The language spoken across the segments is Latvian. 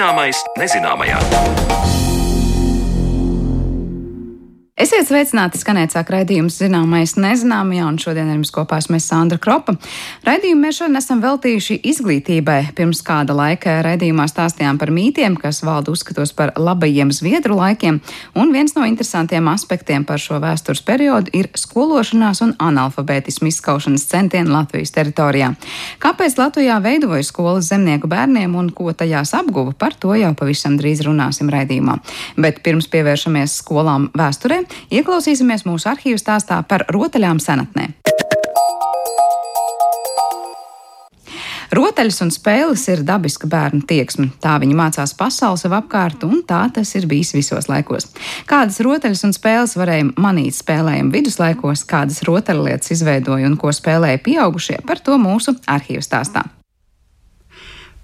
Zināmais nezināmajā. Esiet sveicināti, skanēt sāk raidījums zināmais nezināmajā, un šodien ar jums kopā esmu Sandra Kropa. Raidījumu mēs šodien esam veltījuši izglītībai. Pirms kāda laika raidījumā stāstījām par mītiem, kas valda uzskatos par labajiem zviedru laikiem, un viens no interesantiem aspektiem par šo vēstures periodu ir skološanās un analfabētismu izskaušanas centieni Latvijas teritorijā. Kāpēc Latvijā veidoja skolas zemnieku bērniem un ko tajās apguva, par to jau pavisam drīz runāsim raidījumā. Bet pirms pievēršamies skolām vēsturē, Ieklausīsimies mūsu arhīvu stāstā par rotaļām senatnē. Rotaļas un spēles ir dabiska bērnu tieksme. Tā viņi mācās pasauli sev apkārt, un tā tas ir bijis visos laikos. Kādas rotaļas un spēles varēja manīt spēlējumu viduslaikos, kādas rotaļlietas izveidoja un ko spēlēja pieaugušie, par to mūsu arhīvu stāstā.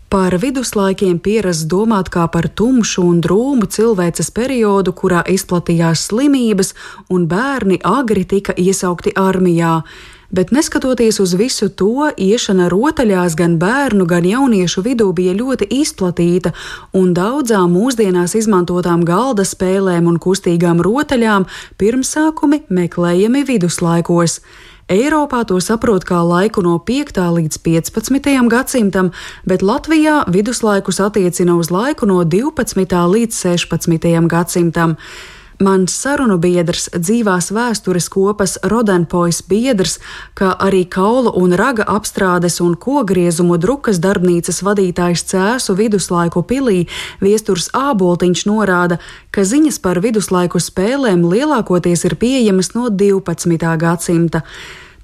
Par viduslaikiem pierasts domāt kā par tumšu un drūmu cilvēces periodu, kurā izplatījās slimības, un bērni agri tika iesaukti armijā. Bet neskatoties uz visu to, iešana rotaļās gan bērnu, gan jauniešu vidū bija ļoti izplatīta, un daudzām mūsdienās izmantotām galda spēlēm un kustīgām rotaļām pirmsākumi meklējami viduslaikos. Eiropā to saprot kā laiku no 5. līdz 15. gadsimtam, bet Latvijā viduslaikus attiecina uz laiku no 12. līdz 16. gadsimtam. Mans sarunu biedrs, dzīvās vēstures kopas Rodenpojas biedrs, kā arī kaulu un raga apstrādes un kogriezumu drukas darbnīcas vadītājs Cēsu viduslaiku pilī Viesturs Āboltiņš norāda, ka ziņas par viduslaiku spēlēm lielākoties ir pieejamas no 12. gadsimta.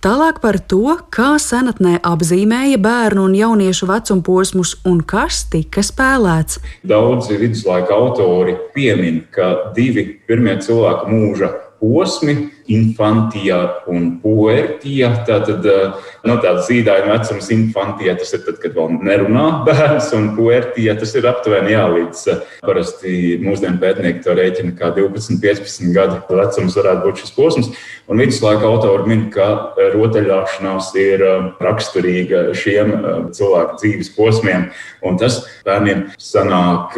Tālāk par to, kā senatnē apzīmēja bērnu un jauniešu vecuma posmus un kas tika spēlēts. Daudzi viduslaika autori piemin, ka divi pirmie cilvēka mūža posmi, infantija un puertija. Tātad eh, no tādas zīdaiņa vecums infantija tas ir tad, kad vēl nerunā bērns, un puertija tas ir aptuveni jā, līdz eh, parasti mūsdienu pētnieki to rēķina kā 12, 15 gadu vecums varētu būt šis posms. Un viduslaika autori min, ka rotaļāšanās ir eh, raksturīga šiem cilvēku dzīves posmiem, un tas bērniem sanāk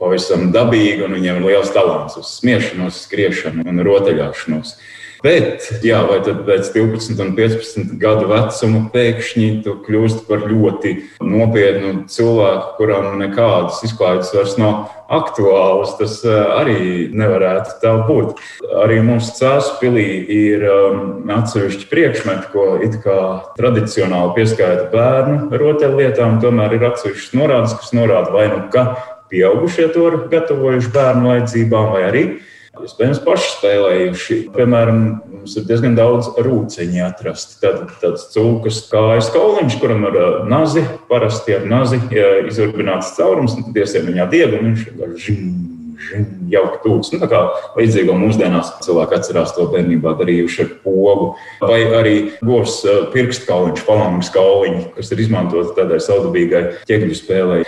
pavisam dabīgi, un viņiem ir liels talants uz smiešanos, skriešanu un rotaļu ceļošanos. Bet, jā, vai tad pēc 12 un 15 gadu vecuma pēkšņi tu kļūsti par ļoti nopietnu cilvēku, kuram nekādas izklaides vairs nav aktuālas. Tas eh, arī nevarētu tā būt. Arī mūsu cēlspīlī ir um, atsevišķi priekšmeti, ko it kā tradicionāli pieskaita bērnu rotaļlietām, tomēr ir atsevišķas norādes, kas norāda vai nu ka pieaugušie to ir gatavojuši bērnu vajadzībām, vai arī Iespējams, paši spēlējuši. Piemēram, mums ir diezgan daudz rūciņu atrasti. Tad tāds cūkas kājas kauliņš, kuram ir nazi, parasti ar nazi izurbināts caurums, un tad iesien viņā dievu, un viņš vienkārši jauki tūks. Nu, tā kā līdzīgo mūsdienās cilvēki atcerās to bērnībā darījuši ar pogu. Vai arī govs pirkstu kauliņš, falangas kauliņš, kas ir izmantoti tādai saudabīgai ķēkļu spēlei.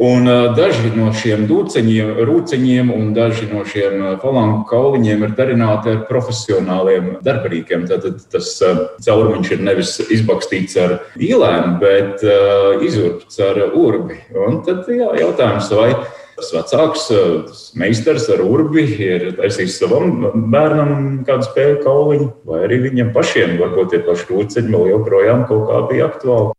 Un daži no šiem dūceņiem, rūceņiem un daži no šiem falangu kauliņiem ir darināti ar profesionāliem darbarīkiem. Tad tas caurumiņš ir nevis izbakstīts ar īlēm, bet izurbts ar urbi. Un tad jā, jautājums, vai tas vecāks tas meistars ar urbi ir taisījis savam bērnam kādu spēļu kauliņu, vai arī viņam pašiem varbūt tie paši rūceņi vēl joprojām kaut kā bija aktuāli.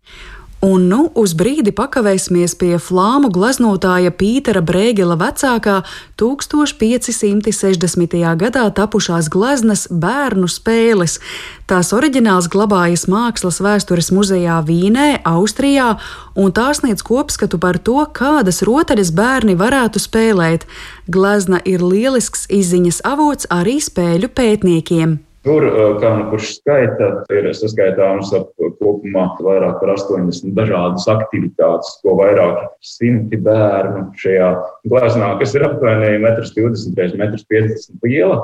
Un nu uz brīdi pakavēsimies pie flāmu gleznotāja Pītera Brēgela vecākā 1560. gadā tapušās gleznas bērnu spēles. Tās oriģināls glabājas Mākslas vēstures muzejā Vīnē, Austrijā, un tās sniedz kopskatu par to, kādas rotaļas bērni varētu spēlēt. Glezna ir lielisks izziņas avots arī spēļu pētniekiem. Tur, kā nu kurš skaita, ir saskaitāms ap kopumā vairāk par 80 dažādas aktivitātes, ko vairāk simti bērnu šajā glāznā, kas ir aptuveni 1,20 m, 1,50 m liela,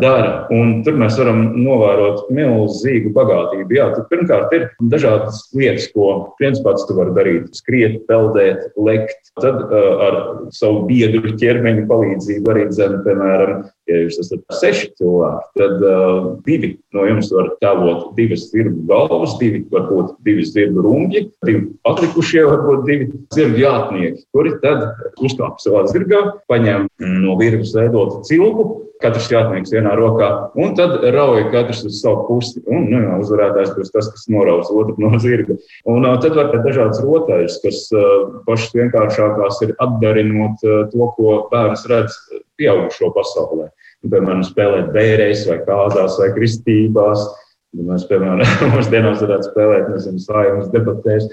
dara. Un tur mēs varam novērot milzīgu bagātību. Jā, tur pirmkārt ir dažādas lietas, ko viens pats tu vari darīt. Skriet, peldēt, lekt. Tad ar savu biedru ķermeņa palīdzību arī dzem, piemēram, Ja jūs esat seši cilvēki, tad uh, divi no jums var tēlot divas zirgu galvas, divi varbūt divi zirgu rumģi, divi atlikušie varbūt divi zirgu jātnieki, kuri tad uzkāp savā zirgā, paņem no virves veidotu cilpu, katrs jātnieks vienā rokā, un tad rauja katrs uz savu pusi. Un, nu, jā, uzvarētājs būs tas, kas noraus otru no zirga. Un uh, tad var būt dažādas rotaļas, kas uh, pašas vienkāršākās ir atdarinot uh, to, ko bērns redz pieaugušo pasaulē. Nu, piemēram, spēlēt bērēs vai kādās vai kristībās. Mēs, piemēram, mūsdienās varētu spēlēt, nezinu, sājumas debatēs.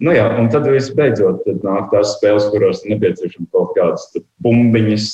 Nu, jā, un tad visbeidzot tad nāk tās spēles, kurās nepieciešams kaut kādas bumbiņas,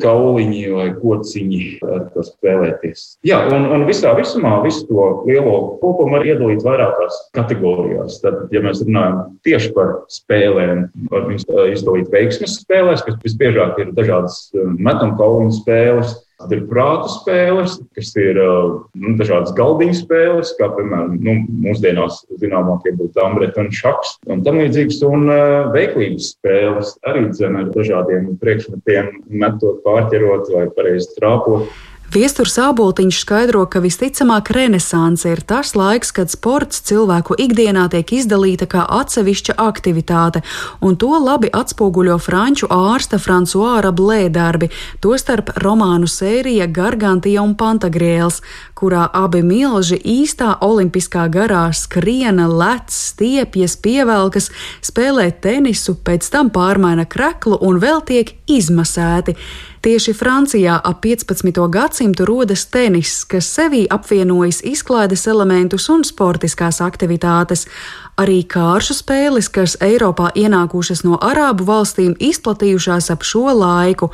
kauliņi vai kociņi ar ko spēlēties. Jā, un, un visā visumā visu to lielo kopumu var iedalīt vairākās kategorijās. Tad, ja mēs runājam tieši par spēlēm, var viņus izdalīt veiksmes spēlēs, kas visbiežāk ir dažādas metam kauliņu spēles Tad ir prāta spēles, kas ir nu, dažādas galdiņu spēles, kā piemēram nu, mūsdienās zināmākie būtu ambreti un šaks un tam līdzīgas, un uh, veiklības spēles arī dzen ar dažādiem priekšmetiem, metot, pārķerot vai pareizi trāpot. Viesturs Āboltiņš skaidro, ka visticamāk renesanse ir tas laiks, kad sports cilvēku ikdienā tiek izdalīta kā atsevišķa aktivitāte, un to labi atspoguļo franču ārsta Fransuāra Blē darbi, tostarp romānu sērija Gargantija un Pantagriels, kurā abi milži īstā olimpiskā garā skriena, lec, stiepjas, pievelkas, spēlē tenisu, pēc tam pārmaina kreklu un vēl tiek izmasēti. Tieši Francijā ap 15. gadsimtu rodas tenis, kas sevī apvienojas izklaides elementus un sportiskās aktivitātes. Arī kāršu spēles, kas Eiropā ienākušas no Arābu valstīm, izplatījušās ap šo laiku.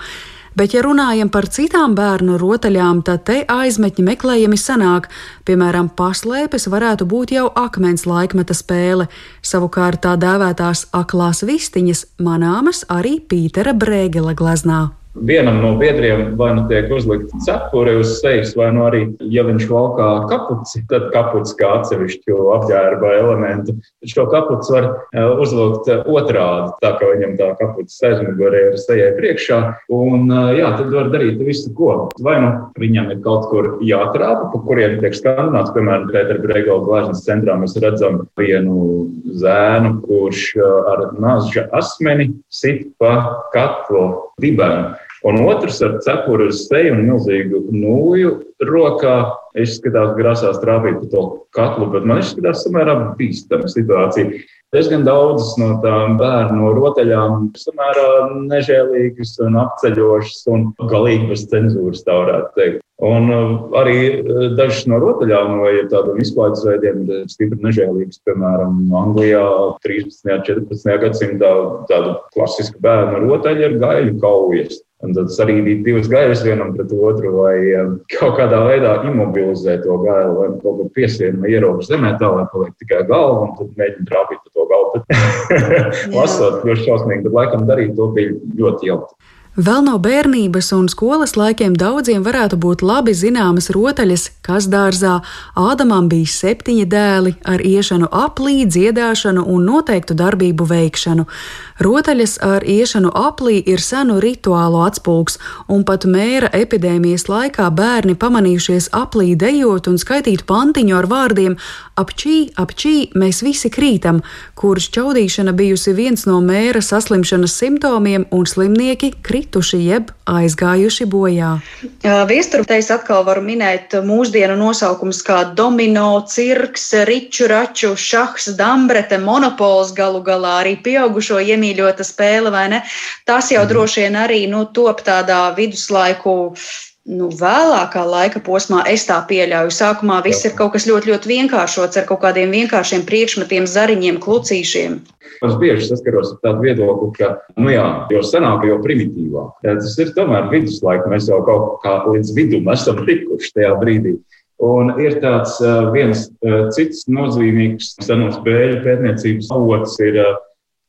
Bet, ja runājam par citām bērnu rotaļām, tad te aizmetņi meklējami sanāk. Piemēram, paslēpes varētu būt jau akmens laikmeta spēle. Savukārt tā dēvētās aklās vistiņas manāmas arī Pītera Brēgela gleznā. Vienam no biedriem vai nu tiek uzlikta cepure uz sejas, vai nu arī, ja viņš valkā kapuci, tad kapuci kā atsevišķu apģērba elementu. Šo kapuci var eh, uzvilkt otrādi, tā kā viņam tā kapuci aizmugurē ir sejai priekšā. Un, eh, jā, tad var darīt visu, ko. Vai nu viņam ir kaut kur jātrāpa, pa kuriem tiek skandināts, piemēram, Pētera Bregala glāzes centrā mēs redzam vienu zēnu, kurš eh, ar nāža asmeni sit pa katlu dibenu. Un otrs ar cepuri uz seju un milzīgu nūju rokā. Izskatās, grasās trāpīt pa to katlu, bet man izskatās samērā bīstama situācija. Diezgan daudzas no tām bērnu rotaļām samērā nežēlīgas un apceļošas un galīgi bez cenzūras, tā varētu teikt. Un uh, arī uh, dažas no rotaļām vai tādiem izklaides veidiem ir stipri nežēlīgas. Piemēram, Anglijā 13. un 14. gadsimtā tāda klasiska bērnu rotaļa ir gaļu kaujas. Un tad sarīdīt divas gaitas vienam pret otru, vai um, kaut kādā veidā imobilizēt to gailu, vai kaut kur piesienu vai ierobežot zemē, tā lai paliek tikai galva, un tad mēģināt trāpīt to galvu. Lasot, ļoti šausmīgi, bet laikam darīt to bija ļoti jautri. Vēl no bērnības un skolas laikiem daudziem varētu būt labi zināmas rotaļas, kas dārzā Ādamam bija septiņi dēli ar iešanu aplī, dziedāšanu un noteiktu darbību veikšanu. Rotaļas ar iešanu aplī ir senu rituālu atspūgs, un pat mēra epidēmijas laikā bērni pamanījušies aplī dejot un skaitīt pantiņu ar vārdiem apčī, apčī, mēs visi krītam, kurš čaudīšana bijusi viens no mēra saslimšanas simptomiem, un slimnieki krituši jeb aizgājuši bojā. Viesturteis atkal varu minēt mūsdienu nosaukumus kā domino, cirks, riču, raču, šahs, dambrete, monopols galu galā arī pieaugušo iemīļota spēle, vai ne? Tas jau mhm. droši vien arī nu, top tādā viduslaiku nu, vēlākā laika posmā es tā pieļauju. Sākumā viss ir kaut kas ļoti, ļoti vienkāršots ar kaut kādiem vienkāršiem priekšmetiem, zariņiem, klucīšiem. Es bieži saskaros ar tādu viedokli, ka, nu jā, jo senāk, jo primitīvāk. Tas ir tomēr viduslaika. Mēs jau kaut kā līdz vidum esam tikuši tajā brīdī. Un ir tāds viens cits nozīmīgs senu spēļu pētniecības avots, ir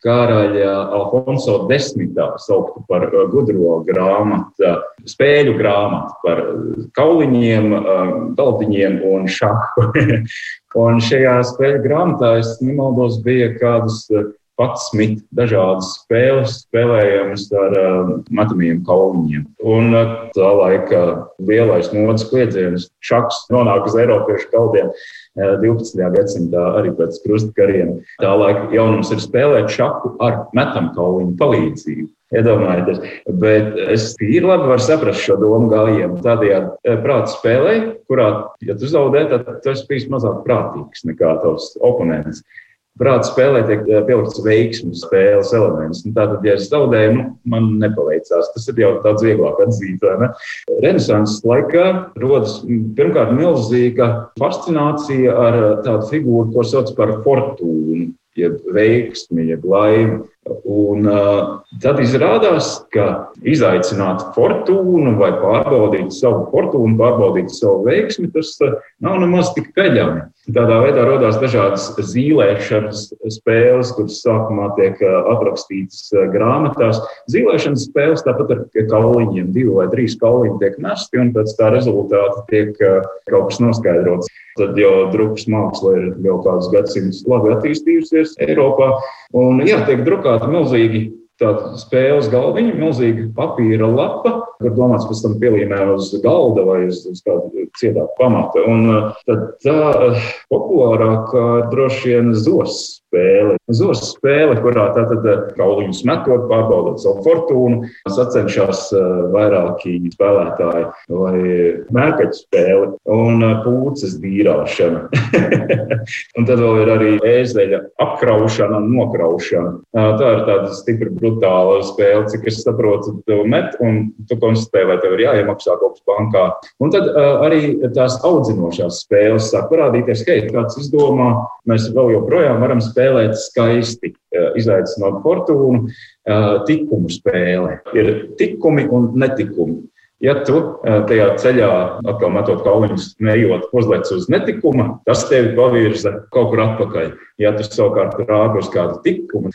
karaļa Alfonso desmitā sauktu par uh, gudro grāmatu, spēļu grāmatu par kauliņiem, uh, galdiņiem un šahu. un šajā spēļu grāmatā, es nemaldos, bija kādas uh, 11 dažādas spēles, spēlējamas ar uh, metamiem kauliņiem. Un uh, tā laika lielais modes kliedziens, šaks, nonāk uz Eiropiešu kaldiem. 12. gadsimtā arī pēc krustkariem. Tā laika jaunums ir spēlēt šahu ar metamu kauliņu palīdzību. Iedomājieties, bet es tīri labi varu saprast šo domu gājienu. Tādējādi prāta spēlē, kurā, ja tu zaudē, tad tu esi bijis mazāk prātīgs nekā tavs oponents. Prāta spēlē tiek eh, pielikts veiksmu spēles elements. Nu, tātad, ja es zaudēju, nu, man nepaveicās. Tas ir jau tāds vieglāk atzīt. Renesanses laikā rodas pirmkārt milzīga fascinācija ar eh, tādu figūru, ko sauc par fortūnu, jeb veiksmi, jeb laimi. Un, tad izrādās, ka izaicināt fortūnu vai pārbaudīt savu fortūnu, pārbaudīt savu veiksmi, tas nav nemaz tik peļami. Tādā veidā radās dažādas zīmēšanas spēles, kuras sākumā tiek aprakstītas grāmatās. Zīmēšanas spēles tāpat ar kauliņiem, divi vai trīs kauliņi tiek nesti, un pēc tā rezultāta tiek kaut kas noskaidrots. Tad jau drukas māksla ir jau kādus gadsimtus labi attīstījusies Eiropā. Un, jā, tiek drukāti milzīgi tāda spēles galdiņa, milzīga papīra lapa, kur domāts pēc tam pielīmē uz galda vai uz, uz kādu ciedāku pamata. Un tad tā populārākā droši vien zos spēle. Zos spēle, kurā tātad kauliņus metot, pārbaudot savu fortūnu, sacenšas vairāki spēlētāji vai mērkaķu spēle un pūces dīrāšana. un tad vēl ir arī ēzeļa apkraušana un nokraušana. Tā ir tāda stipri brutāla spēle, cik es saprotu, tev met un tu konstatē, vai tev ir jāiemaksā kaut kas bankā. Un tad arī tās audzinošās spēles sāk parādīties, hei, kāds izdomā, mēs vēl joprojām varam spēlēt spēlēt skaisti, eh, izaicinot fortūnu, eh, tikumu spēle. Ir tikumi un netikumi. Ja tu eh, tajā ceļā, atkal metot kauliņus, neejot, uzliec uz netikuma, tas tevi pavirza kaut kur atpakaļ. Ja tu savukārt rāpi uz kādu tikumu,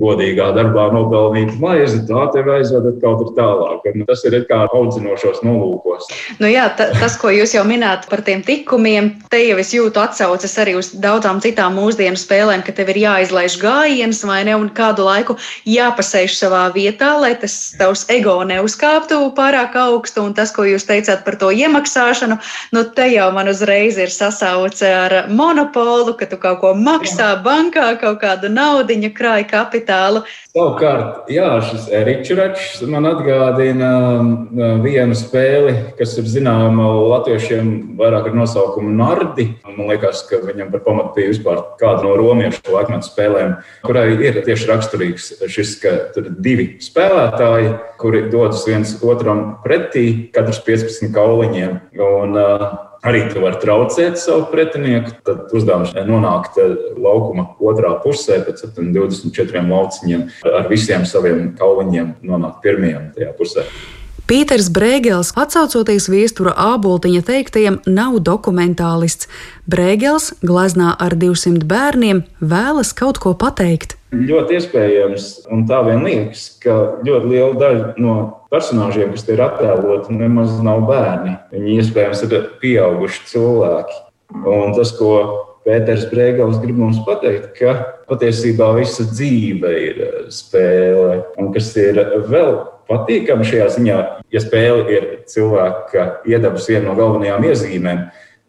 godīgā darbā nopelnīt maizi, tā tev aizvedat kaut kur tālāk. Un tas ir kā audzinošos nolūkos. Nu jā, ta, tas, ko jūs jau minējāt par tiem tikumiem, te jau es jūtu atsauces arī uz daudzām citām mūsdienu spēlēm, ka tev ir jāizlaiž gājiens vai ne, un kādu laiku jāpasēž savā vietā, lai tas tavs ego neuzkāptu pārāk augstu. Un tas, ko jūs teicāt par to iemaksāšanu, nu te jau man uzreiz ir sasauce ar monopolu, ka tu kaut ko maksā bankā, kaut kādu naudiņu krāj kapitālu kapitālu. Savukārt, jā, šis Ričuračs man atgādina um, vienu spēli, kas ir zināma latviešiem vairāk ar nosaukumu Nardi. Man liekas, ka viņam par pamatu bija vispār kāda no romiešu laikmetu spēlēm, kurai ir tieši raksturīgs šis, ka tur ir divi spēlētāji, kuri dodas viens otram pretī, katrs 15 kauliņiem. Un, uh, Arī tu vari traucēt savu pretinieku. Tad uzdevums ir nonākt eh, laukuma otrā pusē, pēc 24 lauciņiem, ar visiem saviem kauliņiem nonākt pirmajam tajā pusē. Pīters Brēgels, atcaucoties viestura āboltiņa teiktajam, nav dokumentālists. Brēgels, gleznā ar 200 bērniem, vēlas kaut ko pateikt. Ļoti iespējams, un tā vien liekas, ka ļoti liela daļa no personāžiem, kas te ir attēloti, nemaz nav bērni. Viņi iespējams ir pieauguši cilvēki. Un tas, ko Pēters Brīsīs grib mums pateikt, ka patiesībā visa dzīve ir eh, spēle. Un kas ir vēl patīkami šajā ziņā, ja spēle ir cilvēka iedabas viena no galvenajām iezīmēm,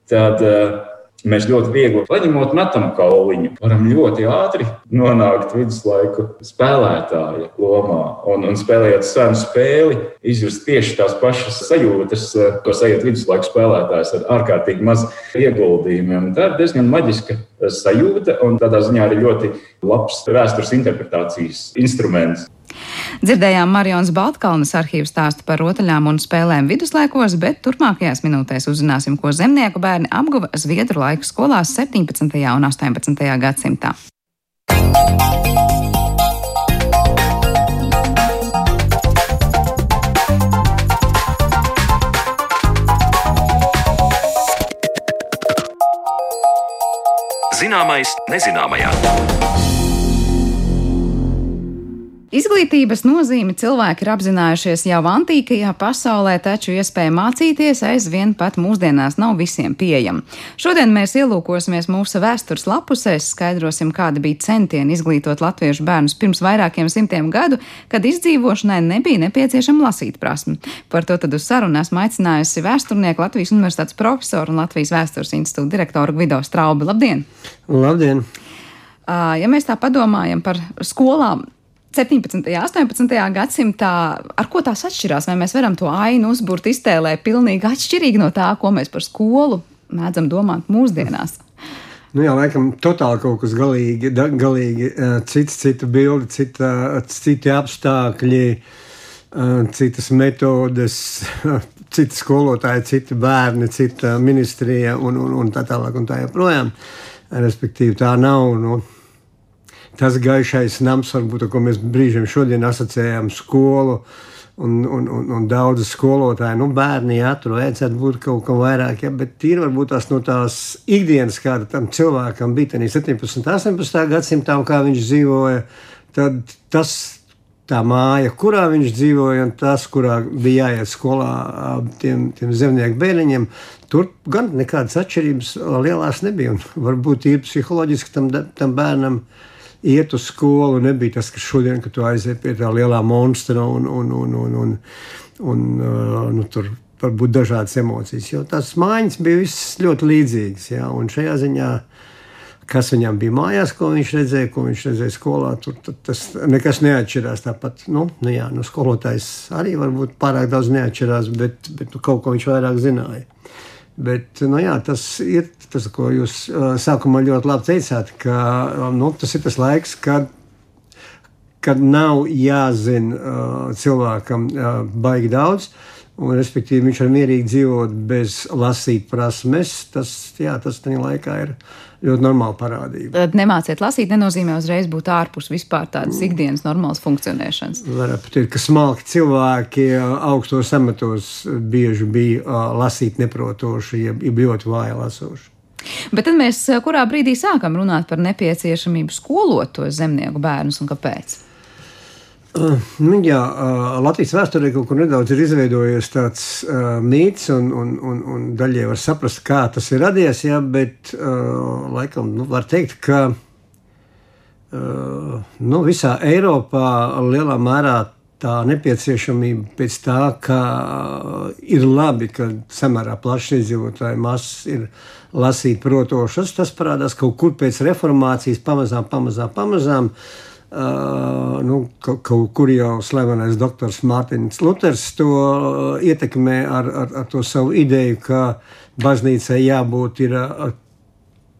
tad uh, Mēs ļoti viegli paņemot metam kauliņu, varam ļoti ātri nonākt viduslaiku spēlētāja lomā un, un spēlējot senu spēli, izjust tieši tās pašas sajūtas, ko sajūt viduslaiku spēlētājs ar ārkārtīgi maz ieguldījumiem. Tā ir diezgan maģiska sajūta un tādā ziņā arī ļoti labs vēstures interpretācijas instruments. Dzirdējām Marijas Baltkalnes arhīvu stāstu par rotaļām un spēlēm viduslaikos, bet turpmākajās minūtēs uzzināsim, ko zemnieku bērni apguva Zviedru laiku skolās 17. un 18. gadsimtā. Zināmais nezināmajā. Izglītības nozīmi cilvēki ir apzinājušies jau antīkajā pasaulē, taču iespēja mācīties aizvien pat mūsdienās nav visiem pieejama. Šodien mēs ielūkosimies mūsu vēstures lapusēs, skaidrosim, kāda bija centieni izglītot latviešu bērnus pirms vairākiem simtiem gadu, kad izdzīvošanai nebija nepieciešama lasīt prasme. Par to tad uz sarunu esmu aicinājusi vēsturnieku Latvijas Universitātes profesoru un Latvijas vēstures institūta direktoru Gvido Straubi. Labdien! Labdien! Ja mēs tā padomājam par skolām, 17. un 18. gadsimtā, ar ko tās atšķirās? Vai mēs varam to ainu uzbūrt iztēlē pilnīgi atšķirīgi no tā, ko mēs par skolu mēdzam domāt mūsdienās? Nu jā, laikam, totāli kaut kas galīgi, galīgi cits, cita bilde, cita, citi apstākļi, citas metodes, citi skolotāji, citi bērni, cita ministrija un, un, un tā tālāk un tā joprojām. Respektīvi, tā nav. Nu, tas gaišais nams, varbūt, ko mēs brīžiem šodien asociējam skolu. Un, un, un, un daudzi skolotāji, nu, bērni, tur vajadzētu būt kaut kam vairāk, ja, bet tīri varbūt tās no tās ikdienas, kāda tam cilvēkam bija 17. un 18. gadsimtā, kā viņš dzīvoja, tad tas tā māja, kurā viņš dzīvoja, un tas, kurā bija jāiet skolā tiem, tiem zemnieku bērniņiem, tur gan nekādas atšķirības lielās nebija. Varbūt ir psiholoģiski tam, tam bērnam iet uz skolu. Nebija tas, ka šodien, kad tu aiziet pie tā lielā monstra un, un, un, un, un, un uh, nu, tur var būt dažādas emocijas. Jo tās mājas bija visas ļoti līdzīgas. Ja? Un šajā ziņā, kas viņam bija mājās, ko viņš redzēja, ko viņš redzēja skolā, tur tas nekas neatšķirās. Tāpat, nu, nu, jā, nu, skolotājs arī varbūt pārāk daudz neatšķirās, bet, bet nu, kaut ko viņš vairāk zināja. Bet nu, jā, tas ir tas, ko jūs uh, sākumā ļoti labi teicāt, ka um, nu, tas ir tas laiks, kad, kad nav jāzina uh, cilvēkam uh, baigi daudz. Un, respektīvi, viņš var mierīgi dzīvot bez lasīt prasmes. Tas, jā, tas tajā laikā ir ļoti normāla parādība. Tad nemāciet lasīt, nenozīmē uzreiz būt ārpus vispār tādas mm. ikdienas normālas funkcionēšanas. Varētu teikt, ka smalki cilvēki augstos amatos bieži bija lasīt neprotoši, ja, ja ļoti vāji lasoši. Bet tad mēs kurā brīdī sākam runāt par nepieciešamību skolot tos zemnieku bērnus un kāpēc? Nu, jā, Latvijas vēsturē kaut kur nedaudz ir izveidojies tāds uh, mīts, un, un, un, un daļai var saprast, kā tas ir radies. Jā, bet uh, laikam nu, var teikt, ka uh, nu, visā Eiropā lielā mērā tā nepieciešamība pēc tā, ka ir labi, ka samērā plašs iedzīvotāju masas ir lasīt protošas, tas parādās kaut kur pēc reformācijas, pamazām, pamazām. pamazām Uh, nu, kaut kur jau slavenais doktors Mārtiņš Luters to uh, ietekmē ar, ar, ar to savu ideju, ka baznīcai jābūt ir, uh,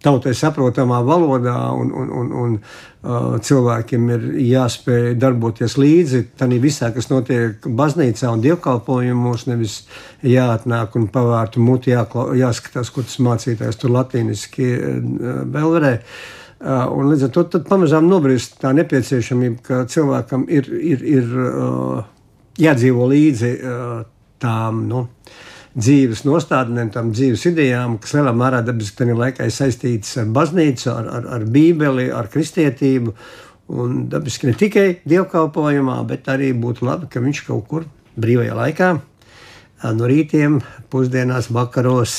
tautai saprotamā valodā, un, un, un, un uh, cilvēkiem ir jāspēj darboties līdzi tam visā, kas notiek baznīcā un dievkalpojumos. Nevis jāatnāk un pavērtu muti, jāskatās, ko tas mācītājs tur latīniski uh, belverē. Uh, un līdz ar to pamazām nobrīst tā nepieciešamība, ka cilvēkam ir, ir, ir uh, jādzīvo līdzi uh, tām nu, dzīves nostādnēm, tām dzīves idejām, kas lielā mērā dabiski laikā ir saistītas ar baznīcu, ar, ar, ar bībeli, ar kristietību. Un dabiski ne tikai dievkalpojumā, bet arī būtu labi, ka viņš kaut kur brīvajā laikā no rītiem, pusdienās, vakaros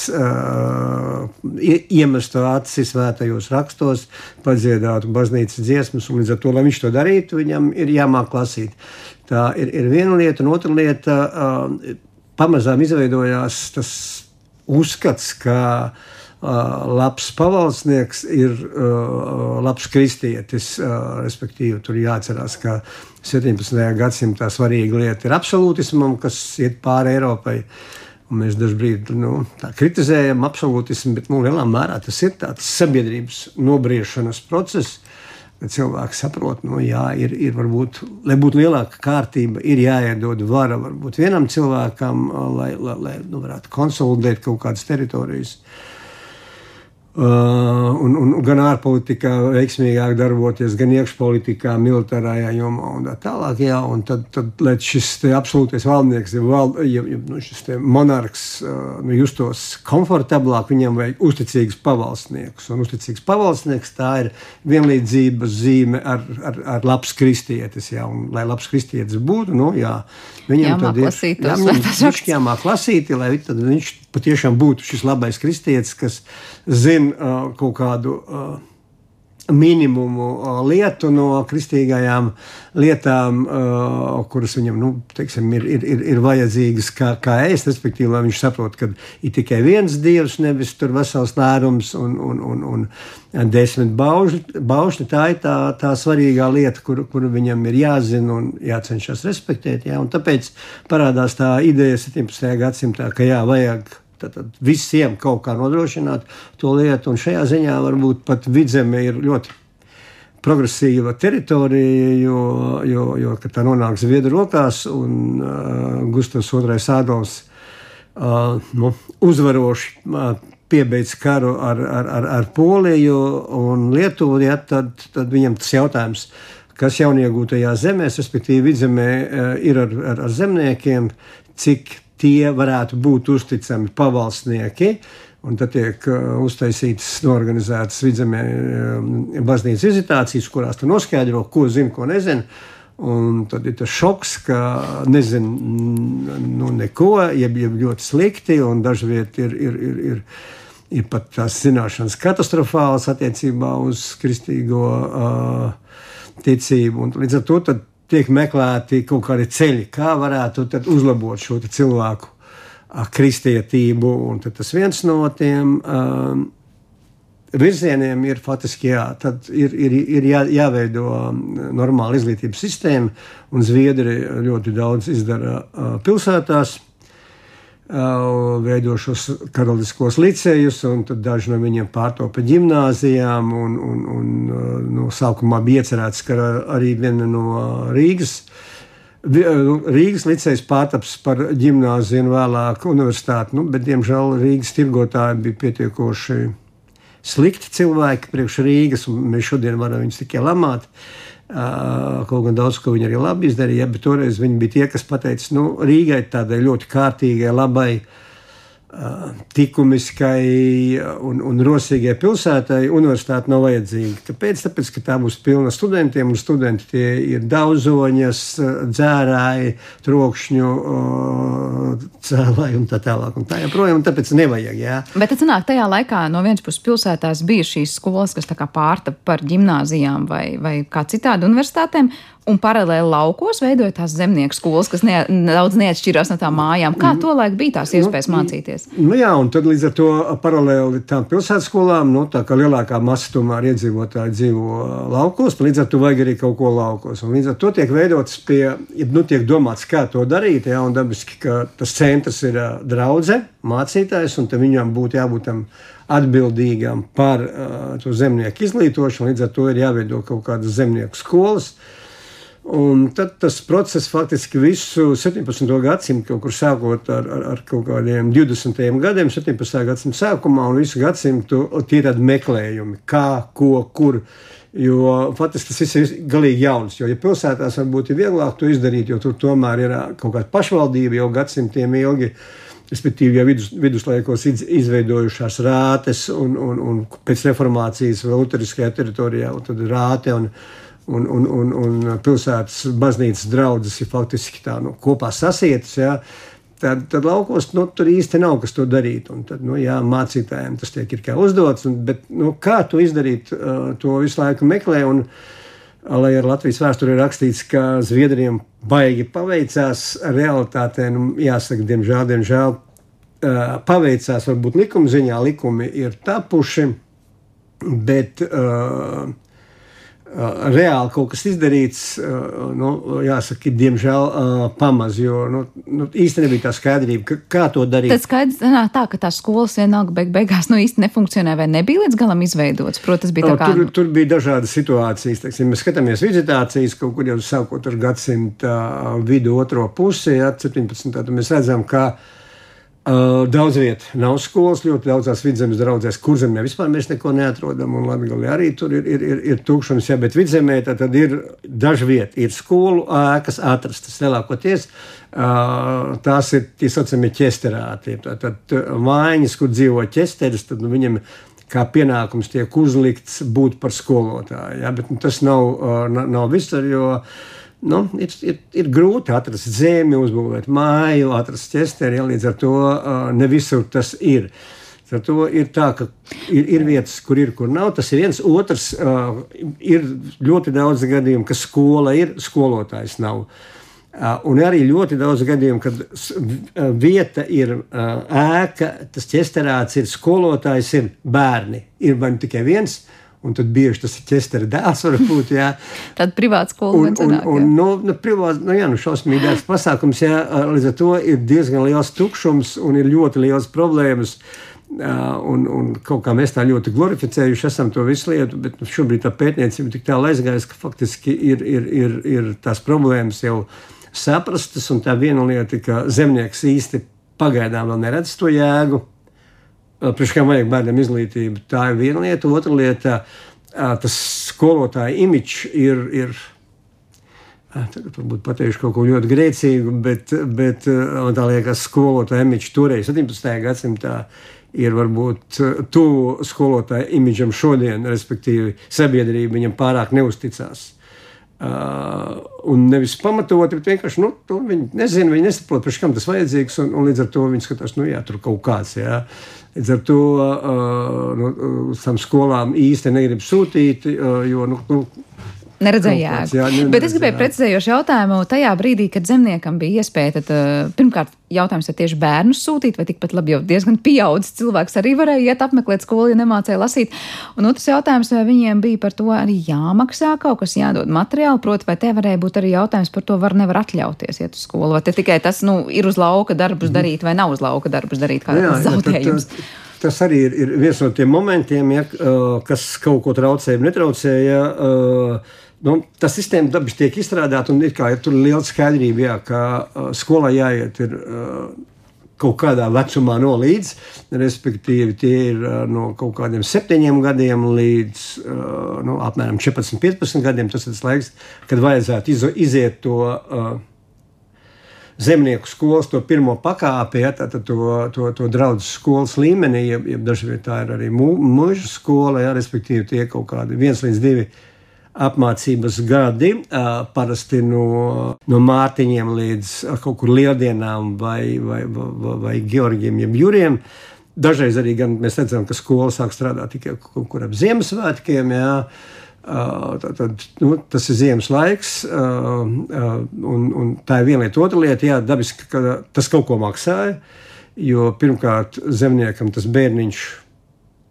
iemestu acis svētajos rakstos, padziedātu baznīcas dziesmas, un līdz ar to, lai viņš to darītu, viņam ir jāmāk lasīt. Tā ir, ir viena lieta, un otra lieta pamazām izveidojās tas uzskats, ka labs pavalsnieks ir labs kristietis. Respektīvi, tur jāatcerās, ka 17. gadsimtā svarīga lieta ir absolūtismam, kas iet pāri Eiropai. Un mēs dažkārt nu, kritizējam absolūtismu, bet nu, lielā mērā tas ir tāds sabiedrības nobriešanas process. Cilvēks saprot, ka nu, jā, ir, ir varbūt, lai būtu lielāka kārtība, ir jāiedod vara varbūt vienam cilvēkam, lai, lai, lai nu, varētu konsolidēt kaut kādas teritorijas. Uh, Uh, un, un gan ārpolitikā veiksmīgāk darboties, gan iekšpolitikā, militārajā jomā un tā tālāk. Jā, un tad, tad lai šis absolūtais valdnieks, ja, val, ja, ja nu, šis monarhs uh, nu, justos komfortablāk, viņam vajag uzticīgus pavalsniekus. Un uzticīgs pavalsnieks tā ir vienlīdzības zīme ar, ar, ar labs kristietis. Jā, un, lai labs kristietis būtu, nu, jā, viņam jāmāk tad ir jāmāk, jāmāk lasīt, lai viņš patiešām būtu šis labais kristietis, kas zina uh, kaut kādu. Uh, minimumu lietu no kristīgajām lietām, kuras viņam nu, teiksim, ir, ir, ir, ir vajadzīgas kā, kā ēst. Respektīvi, lai viņš saprotu, ka ir tikai viens dievs, nevis tur vesels lērums un, un, un, un desmit baušļi. Tā ir tā, tā svarīgā lieta, kur, kur viņam ir jāzina un jācenšas respektēt. Jā, tāpēc parādās tā ideja 17. gadsimtā, ka jā, vajag Tad visiem kaut kā nodrošināt to lietu, un šajā ziņā varbūt pat vidzeme ir ļoti progresīva teritorija, jo, jo, jo tā nonāk Zviedru rokās, un uh, Gustavs II Ādams uh, nu, uzvaroši uh, piebeidz karu ar, ar, ar, ar Poliju un Lietuvu, ja, tad, tad viņam tas jautājums, kas jauniegūtajā zemē, respektīvi vidzemē, uh, ir ar, ar, ar zemniekiem, cik tie varētu būt uzticami pavalsnieki. Un tad tiek uh, uztaisītas, norganizētas vidzemē um, baznīcas vizitācijas, kurās tu noskaidro, ko zina, ko nezina. Un tad ir tas šoks, ka nezinu nu, neko, jeb, jeb ļoti slikti, un dažviet ir, ir, ir, ir, ir pat tās zināšanas katastrofālas attiecībā uz kristīgo uh, ticību. Un līdz ar to tiek meklēti kaut kādi ceļi, kā varētu uzlabot šo cilvēku kristietību. Un tas viens no tiem um, virzieniem ir faktiski jā, ir, ir, ir jā, jāveido normāla izglītības sistēma, un Zviedri ļoti daudz izdara uh, pilsētās veido šos karaliskos licējus, un daži no viņiem pārtopa ģimnāzijām. Un, un, un, nu, sākumā bija iecerēts, ka arī viena no Rīgas. Rīgas licējs pārtaps par gimnāziju un vēlāk universitāti, nu, bet, diemžēl, Rīgas tirgotāji bija pietiekoši slikti cilvēki priekš Rīgas, un mēs šodien varam viņus tikai lamāt. Uh, Kaut gan daudz ko viņi arī labi izdarīja, bet toreiz viņi bija tie, kas teica, nu, Rīgai tādai ļoti kārtīgai, labai uh, likumiskai un, un rosīgai pilsētai universitāte nav vajadzīga. Kāpēc? Tāpēc, ka tā būs pilna studentiem, un studenti tie ir daudzoņas, dzērāji, trokšņu cēlāji un tā tālāk. Un tā joprojām, un tāpēc nevajag. Jā. Bet tad sanāk, tajā laikā no vienas puses pilsētās bija šīs skolas, kas tā kā pārta par ģimnāzijām vai, vai kā citādi universitātēm, Un paralēli laukos veidoja tās zemnieku skolas, kas ne, daudz neatšķirās no tām mājām. Kā to laiku bija tās iespējas nu, mācīties? Nu jā, un tad līdz ar to paralēli tam pilsētas skolām, nu, tā kā lielākā masa tomēr iedzīvotāji dzīvo laukos, līdz ar to vajag arī kaut ko laukos. Un līdz ar to tiek veidots pie, nu tiek domāts, kā to darīt, jā, un dabiski, ka tas centrs ir draudze, mācītājs, un viņam būtu jābūt tam atbildīgam par uh, to zemnieku izglītošanu, līdz ar to ir jāveido kaut kādas zemnieku skolas. Uh, Un tad tas process faktiski visu 17. gadsimtu, kaut kur sākot ar, ar, ar kaut kādiem 20. gadiem, 17. gadsimta sākumā un visu gadsimtu, tie ir tādi meklējumi, kā, ko, kur. Jo faktiski tas viss ir galīgi jauns. Jo, ja pilsētās varbūt ir vieglāk to izdarīt, jo tur tomēr ir kaut kāda pašvaldība jau gadsimtiem ilgi. Respektīvi, jau vidus, viduslaikos izveidojušās rātes, un, un, un pēc reformācijas vēl Lutheriskajā teritorijā, un tad rāte. Un, un, un, un, un pilsētas baznīcas draugs ir faktiski tā nu, kopā sasietas. Ja, tad, tad laukos nu, tur īsti nav kas to darīt. Un tad, nu, jā, mācītājiem tas tiek uzdots, un, bet nu, kā to izdarīt, uh, to visu laiku meklē. Un, Lai ar Latvijas vēsturē rakstīts, ka Zviedriem baigi paveicās, realitātē, nu, jāsaka, diemžēl, diemžēl uh, paveicās, varbūt likuma ziņā likumi ir tapuši, bet uh, reāli kaut kas izdarīts, nu, jāsaka, diemžēl pamaz, jo nu, nu, īsti nebija tā skaidrība, kā to darīt. Tad skaidrs nāk tā, ka tās skolas vienalga beig beigās nu īsti nefunkcionē vai nebija līdz galam izveidots. Protams, bija tā kā. Tur, tur bija dažādas situācijas, teiksim, mēs skatāmies vizitācijas kaut kur jau sākot ar gadsimta vidu otro pusi, ja, 17. tad mēs redzam, ka Uh, daudz vietu nav skolas, ļoti daudzās vidzemes draudzēs, kur zemē vispār mēs neko neatrodam. Un Latvijā arī tur ir, ir, ir, ir tukšums, jā, bet vidzemē tad, tad ir daži vieti, ir skolu ēkas atrastas lielākoties. Uh, tās ir tie saucamie ķesterāti. Tad, tad mājiņas, kur dzīvo ķesteris, tad nu, viņam kā pienākums tiek uzlikts būt par skolotāju. Ja? Bet nu, tas nav, uh, nav visur, jo uh, nu, ir, ir, ir grūti atrast zemi, uzbūvēt māju, atrast ķesteri. Ja, līdz ar to ne visur tas ir. Ar to ir tā, ka ir, ir vietas, kur ir, kur nav. Tas ir viens. Otrs, uh, ir ļoti daudz gadījumu, ka skola ir, skolotājs nav. Uh, un arī ļoti daudz gadījumu, kad vieta ir uh, ēka, tas ķesterāts ir skolotājs, ir bērni. Ir vai nu tikai viens, uh, Un tad bieži tas ir ķestera dēls, varbūt. Jā. Tad privāta skola un, un, un, nu, nu, privāt, nu, jā, nu, šausmīgāks pasākums, jā, līdz ar to ir diezgan liels tukšums un ir ļoti liels problēmas. Un, un kaut kā mēs tā ļoti glorificējuši esam to visu lietu, bet nu, šobrīd tā pētniecība tik tālu aizgājusi, ka faktiski ir, ir, ir, ir tās problēmas jau saprastas. Un tā viena lieta, ka zemnieks īsti pagaidām vēl neredz to jēgu Priekš kā vajag bērnam izglītību, tā ir viena lieta. Otra lieta, tas skolotāja imidžs ir. ir Tagad varbūt pateikšu kaut ko ļoti grēcīgu, bet, bet man tā liekas, ka skolotāja imidžs toreiz, 17. gadsimtā, ir varbūt tuvu skolotāja imidžam šodien, respektīvi, sabiedrība viņam pārāk neusticās. Uh, un nevis pamatoti, bet vienkārši nu, viņi nezina, viņi nesaprot, kam tas vajadzīgs. Un, un līdz ar to viņi skatās, nu, jā, tur kaut kāds. Jā. Līdz ar to uh, nu, tam skolām īsti negrib sūtīt, uh, jo nu, nu, Neredzēju jēgu. Jā, ne, Bet es gribēju precizējošu jautājumu. Tajā brīdī, kad zemniekam bija iespēja, tad uh, pirmkārt jautājums ir tieši bērnus sūtīt, vai tikpat labi jau diezgan pieaudzis cilvēks arī varēja iet apmeklēt skolu, ja nemācēja lasīt. Un otrs jautājums, vai viņiem bija par to arī jāmaksā kaut kas, jādod materiāli, proti, vai te varēja būt arī jautājums par to, var nevar atļauties iet uz skolu, vai te tikai tas, nu, ir uz lauka darbus mhm. darīt vai nav uz lauka darbus darīt, kā jā, zaudējums. Jā, tad, Tas arī ir, ir viens no tiem momentiem, ja, kas kaut ko traucēja, netraucēja. Uh, Nu, tā sistēma dabiski tiek izstrādāta, un ir, kā, ir liela skaidrība, jā, ka uh, skolā jāiet ir, uh, kaut kādā vecumā no līdz. Respektīvi, tie ir uh, no kaut kādiem septiņiem gadiem līdz uh, nu, apmēram 14, 15 gadiem. Tas ir tas laiks, kad vajadzētu iz, iziet to. Uh, zemnieku skolas, to pirmo pakāpi, ja, tā, tā, to, to, to draugu skolas līmenī, ja, ja dažkārt tā ir arī mūža skola, ja, respektīvi tie kaut kādi viens līdz divi apmācības gadi, parasti no, no mārciņiem līdz kaut kur lieldienām vai, vai, vai, vai Georgiem, jeb Juriem. Dažreiz arī mēs redzam, ka skola sāk strādāt tikai kaut kur ap Ziemassvētkiem. Jā. Tad, tad, nu, tas ir ziemas laiks, un, un tā ir viena lieta. Otra lieta, jā, dabiski, ka tas kaut ko maksāja. Jo pirmkārt, zemniekam tas bērniņš,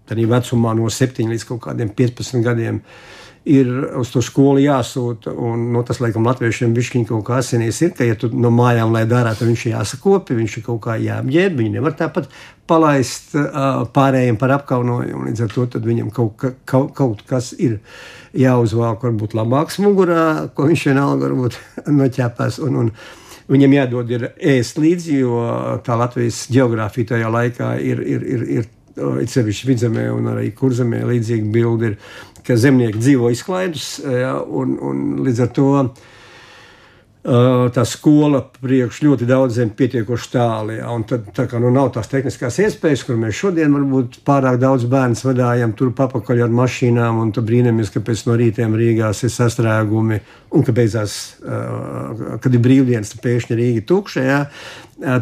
tādā vecumā no 7 līdz kaut kādiem 15 gadiem, ir uz to skolu jāsūta. Un, nu, tas, laikam, latviešiem bišķiņ kaut kā asinīs ir, ka, ja tu no mājām lai dara, tad viņš ir jāsakopi, viņš ir kaut kā jāapģērb, viņi nevar tāpat palaist uh, pārējiem par apkaunojumu. Līdz ar to viņam kaut, ka, kaut, kaut kas ir jāuzvalk, varbūt labāks mugurā, ko viņš vienalga varbūt noķēpās. Un, un, Viņam jādod ir ēst līdzi, jo tā Latvijas geogrāfija tajā laikā ir, ir, ir, ir it sevišķi vidzemē un arī kurzemē līdzīga bilde ir ka zemnieki dzīvo izklaidus, ja, un, un līdz ar to tā skola priekš ļoti daudziem pietiekoši tālu. Ja, tad tā kā nu, nav tās tehniskās iespējas, kur mēs šodien varbūt pārāk daudz bērnu vadājam tur papakaļ ar mašīnām, un tu brīnamies, ka pēc no rītiem Rīgās ir sastrēgumi, un ka beidzās, kad ir brīvdienas, tad pēkšņi Rīga tukša. Ja.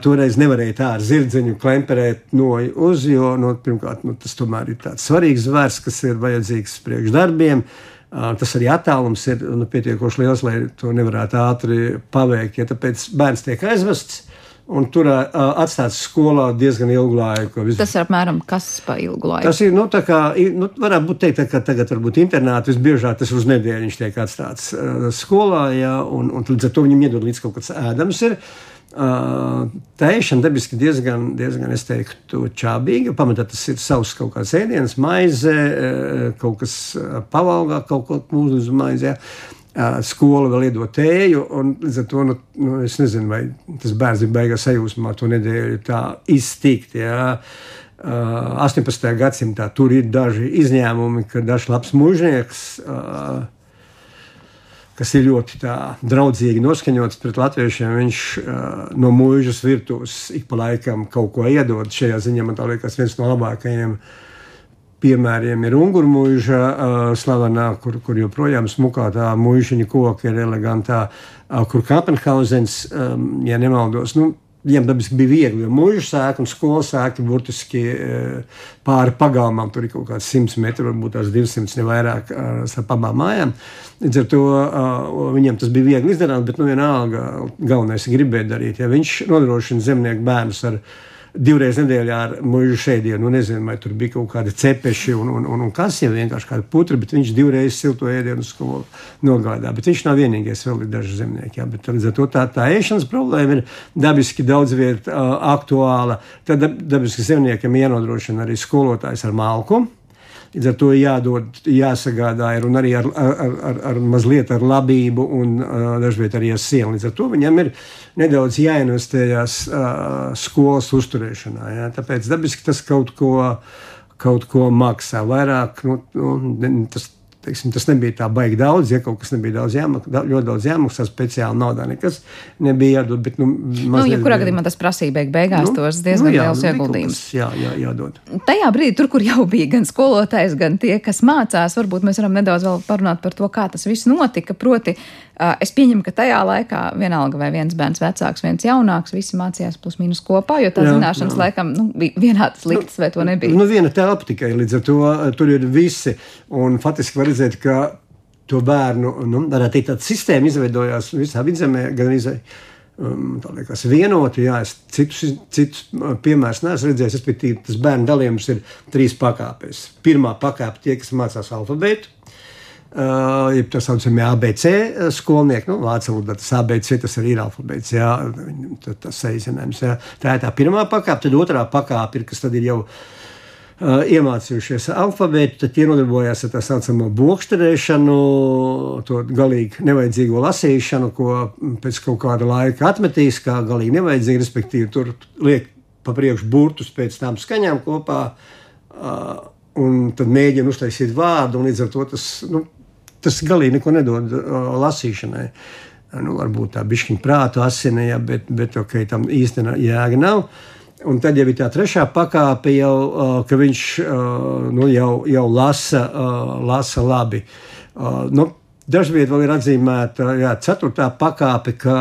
Toreiz nevarēja tā ar zirdziņu klemperēt no uz, jo nu, pirmkārt nu, tas tomēr ir tāds svarīgs zvērs, kas ir vajadzīgs priekš darbiem. Tas arī attālums ir nu, pietiekoši liels, lai to nevarētu ātri paveikt. Ja tāpēc bērns tiek aizvests. Un tur uh, atstāts skolā diezgan ilgu laiku. Tas ir apmēram kas pa ilgu laiku? Tas ir, nu, tā kā, nu, varētu būt teikt, ka tagad varbūt internāti visbiežāk tas uz nedēļu viņš tiek atstāts uh, skolā, jā, un, un līdz ar to viņam iedod līdz kaut kāds ēdams ir. Tēšana dabiski diezgan, diezgan es teiktu, čābīga. Pamatā tas ir savs kaut kāds ēdiens, maize, kaut kas pavalgā, kaut ko mūsu uz maizi. Ja. skola vēl iedod tēju, līdz ar to, nu, nu, es nezinu, vai tas bērns ir beigās sajūsmā to nedēļu tā iztikt, jā. 18. gadsimtā tur ir daži izņēmumi, kad dažs labs mūžnieks, kas ir ļoti tā, draudzīgi noskaņots pret latviešiem, viņš no mūžas virtuves ik pa laikam kaut ko iedod. Šajā ziņā man liekas viens no labākajiem piemēriem ir ungurmuīža uh, slavenā, kur, kur joprojām smukā tā mūžiņa koka ir elegantā, uh, kur Kapenhausens, um, ja nemaldos, nu, Viņiem dabiski bija viegli, jo mūža sēkla un skolas sēkla burtiski pāri pagalmām. Tur ir kaut kāds 100 metri, varbūt tās 200 ne vairāk starp abām mājām. Līdz ar to viņiem tas bija viegli izdarīt, bet nu vienalga galvenais ir gribēt darīt. Ja viņš nodrošina zemnieku bērnus ar viņu divreiz nedēļā ar mūžu šēdienu. Nu, nezinu, vai tur bija kaut kādi cepeši un, un, un, un kas, ja vienkārši kāda putra, bet viņš divreiz silto ēdienu skolu nogādā. Bet viņš nav vienīgais, vēl ir daži zemnieki. Jā, bet līdz ar to tā, tā ēšanas problēma ir dabiski daudz viet uh, aktuāla. Tad dabiski zemniekiem jānodrošina arī skolotājs ar malku. Līdz ar to jādod, jāsagādā ir arī ar, ar, ar, ar mazliet ar labību un uh, dažviet arī ar sienu. Līdz ar to viņam ir nedaudz jāinvestējas uh, skolas uzturēšanā. Jā. Tāpēc dabiski tas kaut ko, kaut ko maksā. Vairāk nu, nu, tas teiksim, tas nebija tā baigi daudz, ja kaut kas nebija daudz jāmaksā, ļoti daudz jāmaksā, speciāli naudā nekas nebija jādod. Bet, nu, nu, ja kurā gadījumā tas prasīja beig beigās nu, tos diezgan nu, jā, liels nu, ieguldījums. Jā, jā, jādod. Tajā brīdī, tur, kur jau bija gan skolotājs, gan tie, kas mācās, varbūt mēs varam nedaudz vēl parunāt par to, kā tas viss notika. Proti, Es pieņemu, ka tajā laikā vienalga vai viens bērns vecāks, viens jaunāks, visi mācījās plus mīnus kopā, jo tā jā, zināšanas jā. laikam nu, bija vienādas liktas, nu, vai to nebija. Nu, viena telpa tikai līdz ar to tur ir visi. Un faktiski var redzēt, ka to bērnu, nu, teikt, tāda sistēma izveidojās visā vidzemē, gan arī um, tā liekas vienoti. Jā, es citus, citus piemērus neesmu redzējis. Respektīvi, tas bērnu dalījums ir trīs pakāpēs. Pirmā pakāpe tie, kas mācās alfabētu. Uh, ja tā saucamie ABC skolnieki, nu, vācu valodā tas ABC, tas arī ir alfabēts, jā, tas saīsinājums. Jā. Tā ir tā pirmā pakāpe, tad otrā pakāpe ir, kas tad ir jau uh, iemācījušies alfabētu, tad tie nodarbojās ar tā saucamo bokšterēšanu, to galīgi nevajadzīgo lasīšanu, ko pēc kaut kāda laika atmetīs, kā galīgi nevajadzīgi, respektīvi tur liek pa priekšu burtus pēc tām skaņām kopā. Uh, un tad mēģina uztaisīt vārdu, un līdz ar to tas nu, tas galīgi neko nedod uh, lasīšanai. Nu, varbūt tā bišķiņa prāta asinē, ja, bet, bet okay, tam īstenībā jēga nav. Un tad jau ir tā trešā pakāpe, jau, uh, ka viņš uh, nu, jau, jau lasa, uh, lasa labi. Uh, nu, Dažviet vēl ir atzīmēta jā, ceturtā pakāpe, ka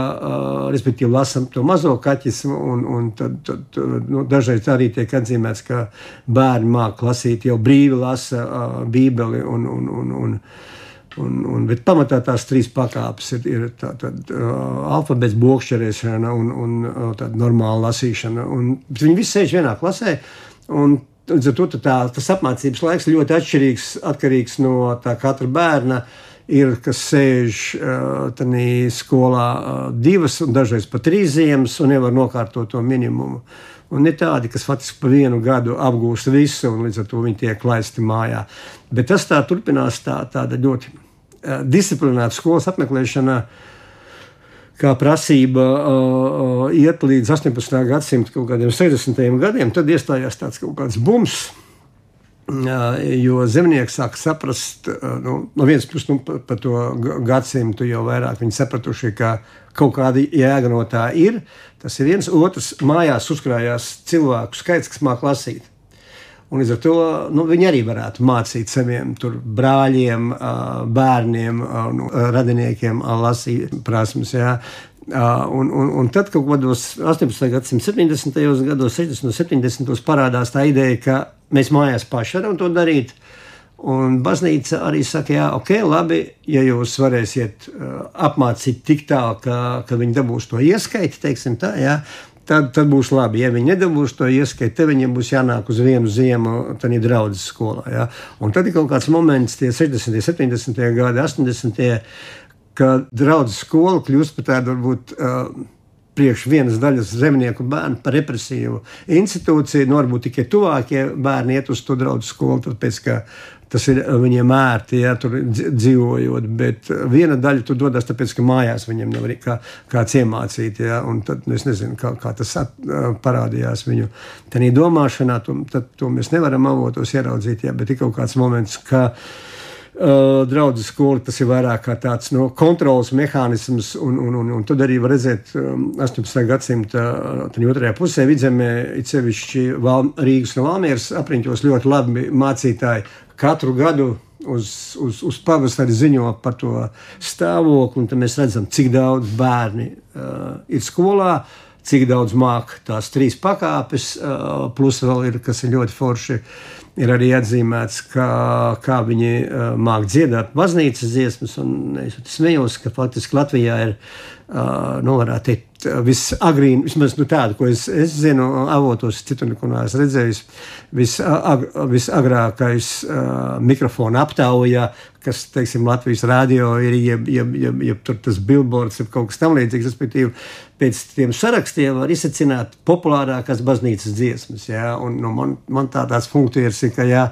uh, lasām to mazo kaķismu, un, un tad, tad nu, dažreiz arī tiek atzīmēts, ka bērni māca lasīt, jau brīvi lasa uh, Bībeli un, un, un, un, Un, un, bet pamatā tās trīs pakāpes ir, ir tā, tā, uh, alfabēts, bokšķerēšana un, un uh, tāda normāla lasīšana. Un, viņi visi sēž vienā klasē. Un, ar to tā, tas apmācības laiks ļoti atšķirīgs, atkarīgs no katra bērna. Ir kas sēž uh, skolā uh, divas, un dažreiz pat trīs ziemas, un nevar nokārtot to minimumu. Un ir tādi, kas faktiski pa vienu gadu apgūst visu, un līdz ar to viņi tiek laisti mājā. Bet tas tā turpinās, tā, tāda ļoti disciplinēta skolas apmeklēšana. Kā prasība uh, iet līdz 18. gadsimta kaut kādiem 60. gadiem, tad iestājās tāds kaut kāds bums, Jo zemnieki sāk saprast, nu, no vienas puses, nu, par pa to gadsimtu jau vairāk viņi sapratuši, ka kaut kāda jēga no tā ir. Tas ir viens, otrs, mājās uzkrājās cilvēku skaits, kas māca lasīt. Un līdz ar to nu, viņi arī varētu mācīt saviem brāļiem, bērniem, nu, radiniekiem lasīt prasmes. Jā. Un, un, un tad kaut kādos 18. gadsimta 70. gados, 60. un 70. parādās tā ideja, ka mēs mājās paši varam to darīt. Un baznīca arī saka, jā, ok, labi, ja jūs varēsiet uh, apmācīt tik tālu, ka, ka viņi dabūs to ieskaiti, teiksim tā, jā, tad, tad būs labi. Ja viņi nedabūs to ieskaiti, tad viņiem būs jānāk uz vienu ziemu, tad ir draudzes skolā. Jā. Un tad ir kaut kāds moments, tie 60, 70, gadi, 80 ka draudzes skola kļūst par tādu varbūt. Uh, priekš vienas daļas zemnieku bērnu par represīvu institūciju. Nu, varbūt tikai tuvākie bērni iet uz to draugu skolu, tāpēc ka tas ir viņiem ērti, ja tur dzīvojot. Bet viena daļa tur dodas, tāpēc ka mājās viņiem nav kā, kāds iemācīt. Ja, tad nu, es nezinu, kā, kā tas at, parādījās viņu domāšanā. To, tad, to mēs nevaram avotos ieraudzīt, ja, bet ir kaut kāds moments, ka Uh, draudzes skola tas ir vairāk kā tāds no, kontrols mehānisms, un, un, un, un tad arī var redzēt, um, 18. gadsimta otrajā pusē vidzemē, it sevišķi Val, Rīgas un Valmieras apriņķos ļoti labi mācītāji katru gadu uz, uz, uz pavasari ziņo par to stāvokli, un tad mēs redzam, cik daudz bērni uh, ir skolā. Cik daudz māca tās trīs pakāpes, uh, plus vēl ir, kas ir ļoti forši, uh, ir arī atzīmēts, ka, kā viņi uh, māca dziedāt baznīcas dziesmas. Es smējos, ka faktiski Latvijā ir uh, nu, teikt, visagrīn, vismaz nu, tādu, ko es, es zinu, avotos, citur neko neesmu redzējis, vis, ag, visagrākais uh, mikrofona aptaujā, kas, teiksim, Latvijas rādio ir, jeb, jeb, jeb, jeb tur tas billboards, jeb kaut kas tam līdzīgs, respektīvi, pēc tiem sarakstiem var izsacināt populārākās baznīcas dziesmas. Ja? Un, nu, man, man tā tāds funkcijas ir, ka ja,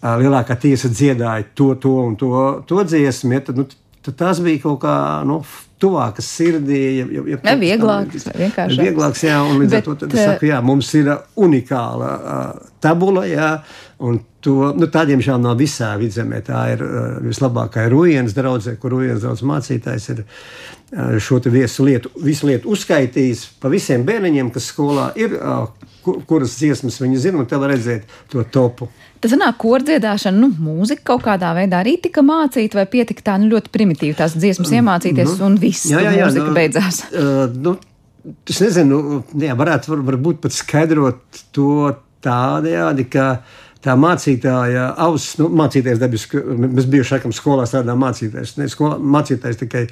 lielākā tiesa dziedāja to, to un to, to dziesmu, ja, tad, nu, tad tas bija kaut kā nu, tuvākas sirdī. Ja, ja, ja, ja vieglāks, vienkārši. Vieglāks, jā, un līdz Bet, ar to es saku, jā, mums ir unikāla uh, tabula, jā, un To, nu, tā, diemžēl, nav visā vidzemē. Tā ir uh, vislabākā Rujienas draudzē, kur Rujienas draugs mācītājs ir uh, šo viesu lietu, visu lietu uzskaitījis pa visiem bērniņiem, kas skolā ir, uh, kur, kuras dziesmas viņi zina, un te var redzēt to topu. Tas nāk, kordziedāšana, nu, mūzika kaut kādā veidā arī tika mācīta, vai pietika tā nu, ļoti primitīvi tās dziesmas iemācīties, mm, un viss jā, jā, jā, mūzika nu, beidzās. Uh, nu, es nezinu, nu, jā, varētu var, varbūt pat skaidrot to tādējādi, ka tā mācītāja auss, nu, mācīties dabiski, mēs bieži sakām, skolā strādājam mācīties. Ne, skolā, mācīties tikai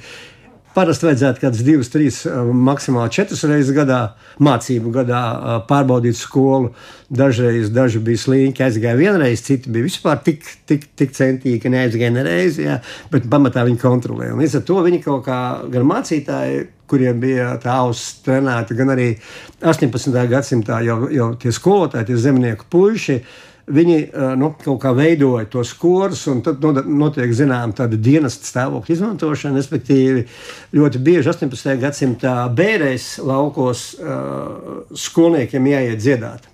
parasti vajadzētu kādas divas, trīs, maksimāli četras reizes gadā, mācību gadā pārbaudīt skolu. Dažreiz daži bija slinki, aizgāja vienreiz, citi bija vispār tik, tik, tik centīgi, ka neaizgāja nereizi, jā, bet pamatā viņi kontrolēja. Līdz ar to viņi kaut kā gan mācītāji, kuriem bija tā auss trenēta, gan arī 18. gadsimtā jau, jau tie skolotāji, tie zemnieku puiši Viņi nu, kaut kā veidoja tos korus, un tad notiek zināma tāda dienas stāvokļa izmantošana. Respektīvi, ļoti bieži 18. gadsimtā bērēs laukos skolniekiem jāiet dziedāt.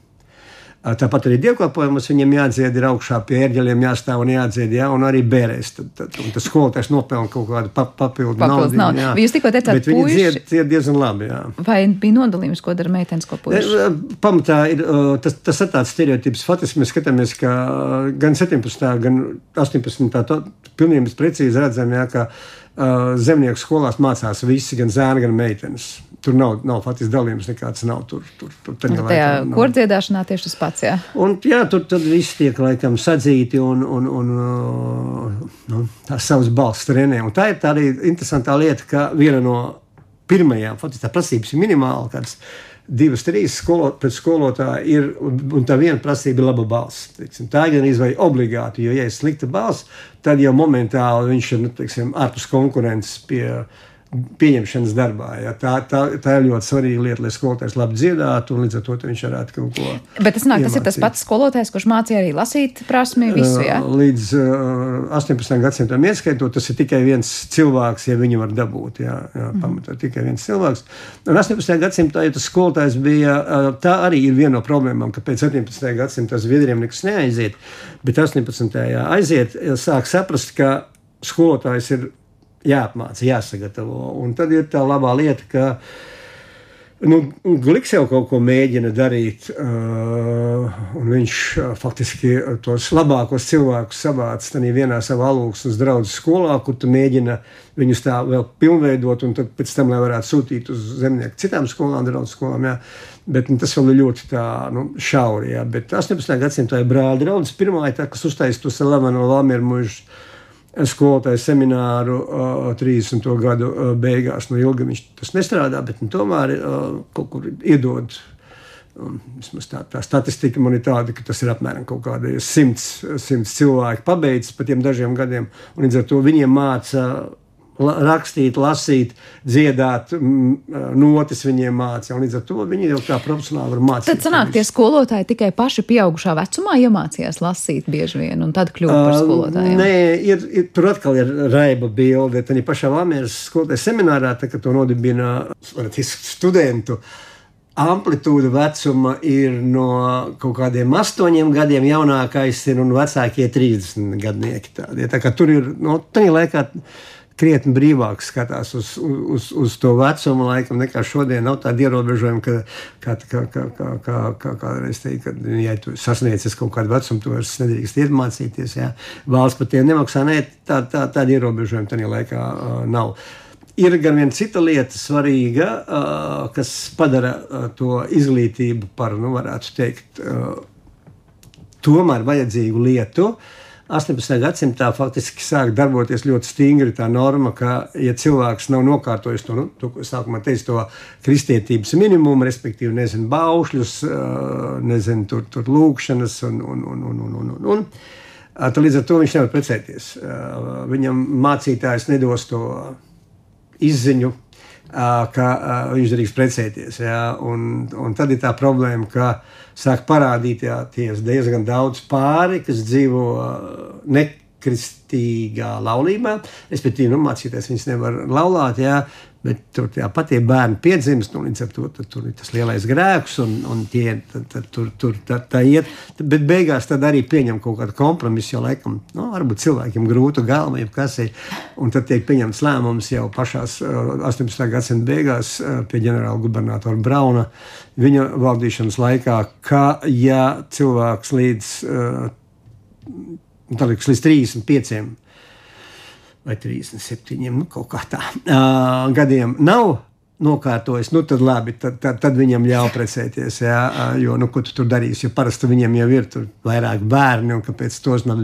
Tāpat arī dievkalpojumos viņam jādzied, ir augšā pie ērģeļiem jāstāv un jādzied, jā, un arī bērēs. Tad, tad, un tas skolotājs nopelna kaut kādu pap, papildu naudu. naudu. Jā. Jūs tikko teicāt, ka viņi dzied, dzied diezgan labi. Jā. Vai bija nodalījums, ko dara meitenes, ko puiši? Pamatā ir tas, tas ir tāds stereotips. Faktiski mēs skatāmies, ka gan 17. gan 18. tā pilnīgi precīzi redzam, jā, ka zemnieku skolās mācās visi, gan zēni, gan meitenes. Tur nav, nav faktiski dalījums, nekāds nav. Tur, tur, tur tajā laikā, kordziedāšanā tieši tas pats. Jā, un, jā tur viss tiek laikam sadzīti un, un, un nu, tās savas balss trenē. Un tā ir tā arī interesantā lieta, ka viena no pirmajām, faktiski tā prasības ir minimāla. Kāds, divas, trīs skolot, pret skolotāju ir, un, tā viena prasība ir laba balss. Teiksim, tā ir gan izvēle obligāti, jo, ja ir slikta balss, tad jau momentāli viņš ir nu, teiksim, ārpus konkurences pie pieņemšanas darbā. Ja. Tā, tā, tā ir ļoti svarīga lieta, lai skolotājs labi dziedātu, un līdz ar to viņš varētu kaut ko. Bet tas, nāk, tas ir tas pats skolotājs, kurš mācīja arī lasīt prasmi visu. Ja? Līdz uh, 18. gadsimtam ieskaitot, tas ir tikai viens cilvēks, ja viņu var dabūt. Jā, jā, mm. pamatā tikai viens cilvēks. Un 18. gadsimtā, ja tas skolotājs bija, uh, tā arī ir viena no problēmām, ka pēc 17. gadsimta Zviedriem nekas neaiziet, bet 18. aiziet, sāk saprast, ka skolotājs ir jāapmāca, jāsagatavo. Un tad ir tā labā lieta, ka nu, Gliks jau kaut ko mēģina darīt, uh, un viņš uh, faktiski tos labākos cilvēkus savāca tajā vienā savā alūksnes draugu skolā, kur tu mēģina viņus tā vēl pilnveidot, un tad pēc tam, lai varētu sūtīt uz zemnieku citām skolām, draugu skolām. Jā. Bet nu, tas vēl ir ļoti tā, nu, šauri. Jā. Bet 18. gadsimtā ir brāļa draugs. Pirmā ir tā, kas uztaisīja to Salamanu Lamieru mužu skolotāju semināru uh, 30. gadu uh, beigās. Nu, ilgi viņš tas nestrādā, bet nu, tomēr uh, kaut kur iedod. Um, tā, tā statistika man ir tāda, ka tas ir apmēram kaut kādi simts, simts cilvēki pabeidzis pa tiem dažiem gadiem. Līdz ar to viņiem māca rakstīt, lasīt, dziedāt, notis viņiem mācīja. Līdz ar to viņi jau kā profesionāli var mācīt. Tad sanāk, tie skolotāji tikai paši pieaugušā vecumā iemācījās lasīt bieži vien, un tad kļuva par skolotājiem. Uh, nē, ir, ir, tur atkal ir raiba bilde. Tad pašā Lamieras skolotāja seminārā, tā, kad to nodibina studentu. Amplitūda vecuma ir no kaut kādiem astoņiem gadiem, jaunākais ir un vecākie 30 gadnieki. Tādi. Tā kā tur ir, no nu, tā laikā krietni brīvāk skatās uz, uz, uz to vecumu, laikam, nekā šodien. Nav tāda ierobežojuma, ka, kā, kā, kā, kā, kā, kā kādreiz teikt, ka, ja tu sasniedz kaut kādu vecumu, tu vairs nedrīkst iemācīties. Jā. Valsts par tiem nemaksā, nē, tā, tā, tāda ierobežojuma tajā laikā uh, nav. Ir gan viena cita lieta, svarīga, uh, kas padara uh, to izglītību par, nu, varētu teikt, uh, tomēr vajadzīgu lietu. Uh, 18. gadsimtā faktiski sāk darboties ļoti stingri tā norma, ka, ja cilvēks nav nokārtojis to, nu, to sākumā teicu, to kristietības minimumu, respektīvi, nezinu, baušļus, nezinu, tur, tur lūkšanas un, un, un, un, un, un, un. Tad līdz ar to viņš nevar precēties. Viņam mācītājs nedos to izziņu, ka viņš drīkst precēties. Ja? Un, un tad ir tā problēma, ka sāk parādīties diezgan daudz pāri, kas dzīvo nekristīgā laulībā. Respektīvi, nu, mācīties viņas nevar laulāt, jā, Bet tur tāpat tie bērni piedzimst, un līdz ar to tur ir tas lielais grēks, un, un tie tad, tad, tur, tur tā, tā iet. Bet beigās tad arī pieņem kaut kādu kompromisu, jo laikam, nu, varbūt cilvēkiem grūta galva, ja kas ir. Un tad tiek pieņemts lēmums jau pašās 18. gadsimta beigās pie ģenerāla gubernatora Brauna viņa valdīšanas laikā, ka ja cilvēks līdz, līdz 35 vai 37, nu, kaut kā tā uh, gadiem nav nokārtojis, nu tad labi, tad, tad, tad viņam ļauj precēties. Jā, jo, nu, ko tu tur darīsi? Jo parasti viņam jau ir vairāk bērni, un kāpēc tos nav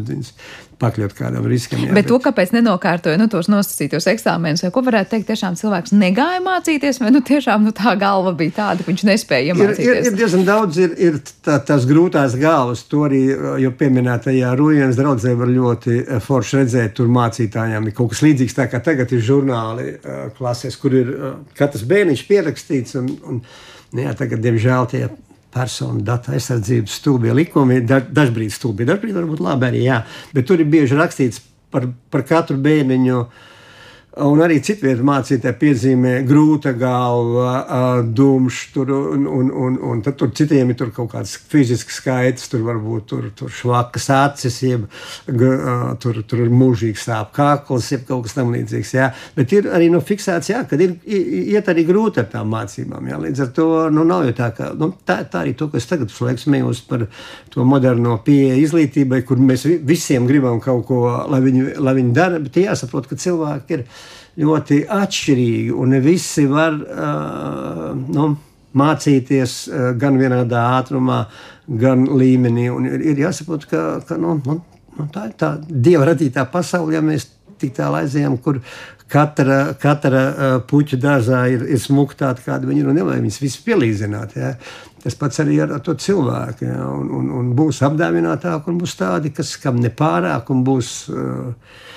pakļaut kādam riskam. Jā, bet, bet to, kāpēc nenokārtoja nu, tos nosacītos eksāmenus, ko varētu teikt, tiešām cilvēks negāja mācīties, vai nu, tiešām nu, tā galva bija tāda, ka viņš nespēja iemācīties? Ir, ir, ir diezgan daudz, ir, ir tā, tās grūtās galvas, to arī jau pieminētajā Rujens draudzē var ļoti eh, forši redzēt, tur mācītājiem ir kaut kas līdzīgs tā, kā tagad ir žurnāli eh, klasēs, kur ir eh, katrs bērniņš pierakstīts un, un nu jā, tagad, diemžēl, tie personu datu aizsardzības stulbie likumi, da, dažbrīd stulbi, dažbrīd varbūt labi arī, jā, bet tur ir bieži rakstīts par, par katru bērniņu Un arī citvietā mācītāji piezīmē grūta galva, dumšs, tur, un, un, un, un tad tur citiem ir tur kaut kāds fizisks skaits, tur varbūt tur, tur švakas acis, jeb tur, tur ir mūžīgs sāp kakls, jeb kaut kas tam līdzīgs. Jā. Bet ir arī nu, fiksēts, jā, kad ir iet arī grūti ar tām mācībām. Jā. Līdz ar to nu, nav jau tā, ka nu, tā, tā arī to, kas tagad slēgs smējos par to moderno pieeja izglītībai, kur mēs visiem gribam kaut ko, lai viņi, lai viņi dara, bet jāsaprot, ka cilvēki ir ļoti atšķirīgi, un ne visi var uh, nu, mācīties uh, gan vienādā ātrumā, gan līmenī. Un ir, ir jāsaprot, ka, ka nu, nu, nu, tā ir tā dieva radītā pasaule, ja mēs tik tālu aizējām, kur katra, katra uh, puķa dārzā ir, ir smuka tāda, kāda viņi ir, un nevajag viņus visus pielīdzināt. Ja. Tas pats arī ar, ar to cilvēku. Ja, un, un, un būs apdāvinātāki, un būs tādi, kas kam nepārāk, un būs. Uh,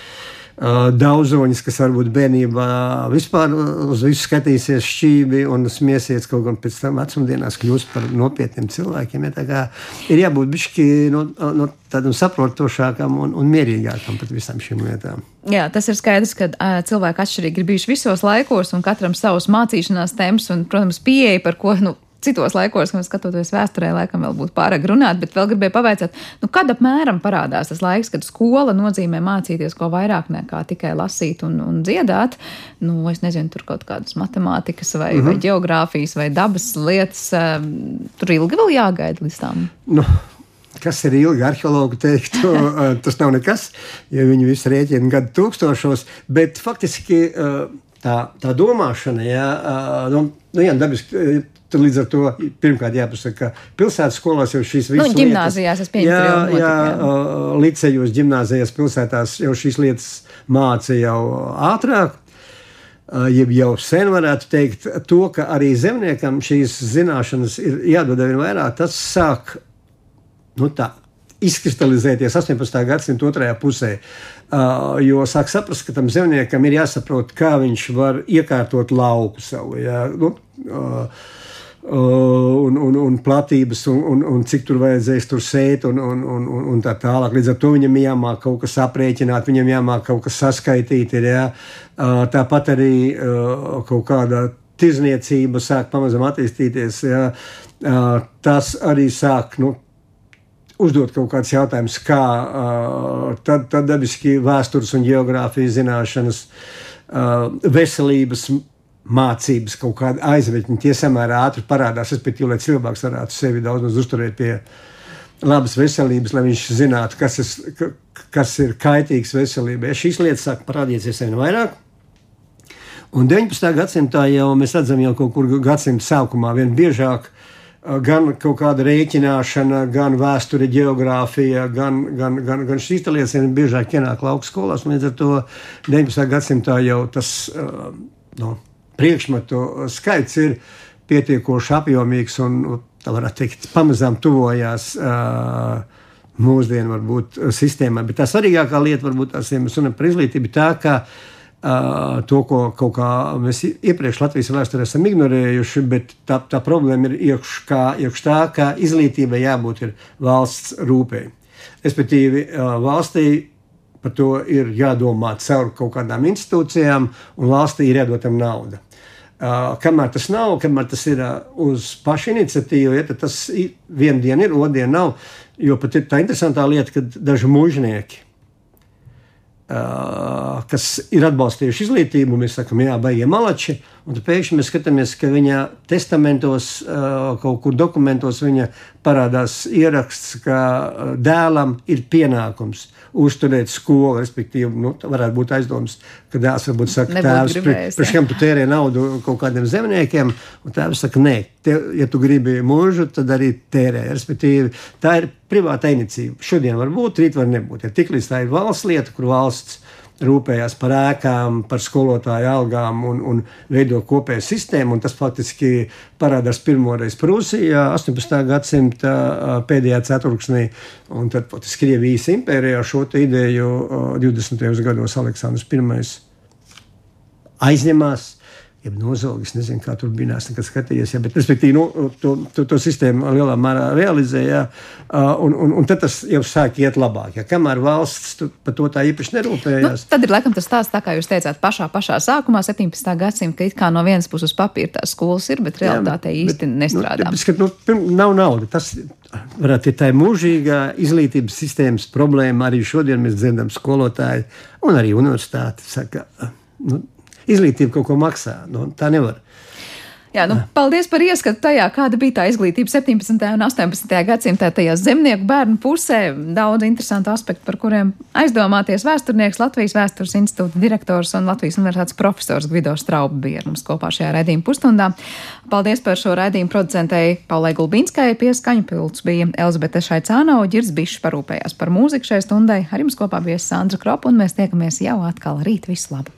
daudzoņus, kas varbūt bērnībā vispār uz visu skatīsies šķīvi un smiesies, kaut gan pēc tam vecumdienās kļūst par nopietniem cilvēkiem. Ja, ir jābūt bišķi no, no tādam saprotošākam un, un mierīgākam pret visām šīm lietām. Jā, tas ir skaidrs, ka uh, cilvēki atšķirīgi ir bijuši visos laikos, un katram savs mācīšanās temps un, protams, pieeja, par ko nu, citos laikos, kad skatoties vēsturē, laikam vēl būtu pārāk runāt, bet vēl gribēju pavaicāt, nu, kad apmēram parādās tas laiks, kad skola nozīmē mācīties ko vairāk nekā tikai lasīt un, un dziedāt. Nu, es nezinu, tur kaut kādas matemātikas vai, mm -hmm. vai mhm. geogrāfijas vai dabas lietas. Tur ilgi vēl jāgaida līdz tam. Nu. Kas ir ilgi arheologi teiktu, tas nav nekas, ja viņi visi rēķina gadu tūkstošos, bet faktiski tā, tā domāšana, ja, nu, nu jā, dabiski Tad līdz ar to pirmkārt jāpasaka, ka pilsētas skolās jau šīs visas nu, gimnāzijās lietas, jā, jā, jā, licejos, gimnāzijās, pilsētās jau šīs lietas māca jau ātrāk. Jeb jau sen varētu teikt, to, ka arī zemniekam šīs zināšanas ir jādod vien vairāk, tas sāk nu, tā, izkristalizēties 18. gadsimta otrajā pusē. Uh, jo sāk saprast, ka tam zemniekam ir jāsaprot, kā viņš var iekārtot lauku savu. Jā, nu, uh, un, un, un platības, un, un, un cik tur vajadzēs tur sēt, un, un, un, un tā tālāk. Līdz ar to viņam jāmāk kaut kas aprēķināt, viņam jāmāk kaut kas saskaitīt. Ir, jā. Tāpat arī kaut kāda tirzniecība sāk pamazām attīstīties. Jā. Tas arī sāk. Nu, Uzdot kaut kādus jautājumus, kā tad, tad dabiski vēstures un geogrāfijas zināšanas, veselības mācības, kaut kāda aizveļņa, tie samērā ātri parādās. Respektīvi, lai cilvēks varētu sevi daudz maz uzturēt pie labas veselības, lai viņš zinātu, kas, es, kas ir kaitīgs veselībai. Šīs lietas sāk parādīties vien vairāk. Un 19. gadsimtā jau mēs redzam, jau kaut kur gadsimta sākumā vien biežāk gan kaut kāda rēķināšana, gan vēsture, geogrāfija, gan, gan, gan, gan šīs lietas vien biežāk ienāk lauka skolās. Līdz ar to 19. gadsimtā jau tas uh, no, priekšmetu skaits ir pietiekoši apjomīgs un, tā varētu teikt, pamazām tuvojās. Uh, Mūsdienu varbūt sistēmai, bet tā svarīgākā lieta, varbūt tās, ja mēs runājam par izglītību, tā ka uh, to, ko kaut kā mēs iepriekš Latvijas vēsturē esam ignorējuši, bet tā, tā problēma ir iekš, kā, iekš tā, ka izglītībai jābūt valsts rūpēji. Respektīvi, uh, valstī Par to ir jādomā caur kaut kādām institūcijām, un valstī ir jādod tam nauda. Uh, kamēr tas nav, kamēr tas ir uh, uz pašu iniciatīvu, ja, tad tas viena diena ir, otra diena nav. Jo pat ir tā interesantā lieta, ka daži mužnieki, uh, kas ir atbalstījuši izglītību, mēs sakām, jā, baigie malači, un pēkšņi mēs skatāmies, ka viņa testamentos, kaut kur dokumentos viņa parādās ieraksts, ka dēlam ir pienākums uzturēt skolu. Respektīvi, nu, varētu būt aizdoms, ka dēls varbūt saka, tēvs, priekš kam tu tērē naudu kaut kādiem zemniekiem, un tēvs saka, nē, te, ja tu gribi mūžu, tad arī tērē. Respektīvi, tā ir privāta iniciatīva. Šodien var būt, rīt var nebūt. Ja tiklīdz tā ir valsts lieta, kur valsts rūpējās par ēkām, par skolotāju algām un, un veido kopēju sistēmu. Tas faktiski parādās pirmoreiz Prūsijā, 18. gadsimta pēdējā ceturksnī, un tad faktiski Krievijas impērijā šo ideju 20. gados Aleksandrs I aizņemās jeb nozogis. Nezinu, kā tur bija. Es nekad skatījos, ja, bet respektīvi nu, to, to, to sistēmu lielā mērā realizēja. Un, un, un tad tas jau sāk iet labāk. Ja, kamēr valsts par to tā īpaši nerūpējās. Nu, tad ir laikam tas stāsts, tā kā jūs teicāt, pašā, pašā sākumā, 17. gadsimta, ka it kā no vienas puses papīra tās skolas ir, bet realitātē jā, īsti bet, nestrādā. Nu, bet, nu, pirm, nav nauda. Tas varētu būt tā mūžīgā izglītības sistēmas problēma. Arī šodien mēs dzirdam skolotāji un arī universitāti saka. Nu, izglītība kaut ko maksā. Nu, tā nevar. Jā, nu, paldies par ieskatu tajā, kāda bija tā izglītība 17. un 18. gadsimtā tajā zemnieku bērnu pusē. Daudz interesantu aspektu, par kuriem aizdomāties vēsturnieks, Latvijas vēstures institūta direktors un Latvijas universitātes profesors Gvido Strauba bija ar mums kopā šajā raidījuma pusstundā. Paldies par šo raidījumu producentei Paulai Gulbīnskai, pieskaņu pilts bija Elzbete Šaicāno, Ģirs Bišs parūpējās par mūziku šai stundai. Ar jums kopā bija Sandra Kropa un mēs tiekamies jau atkal rīt. Visu labu!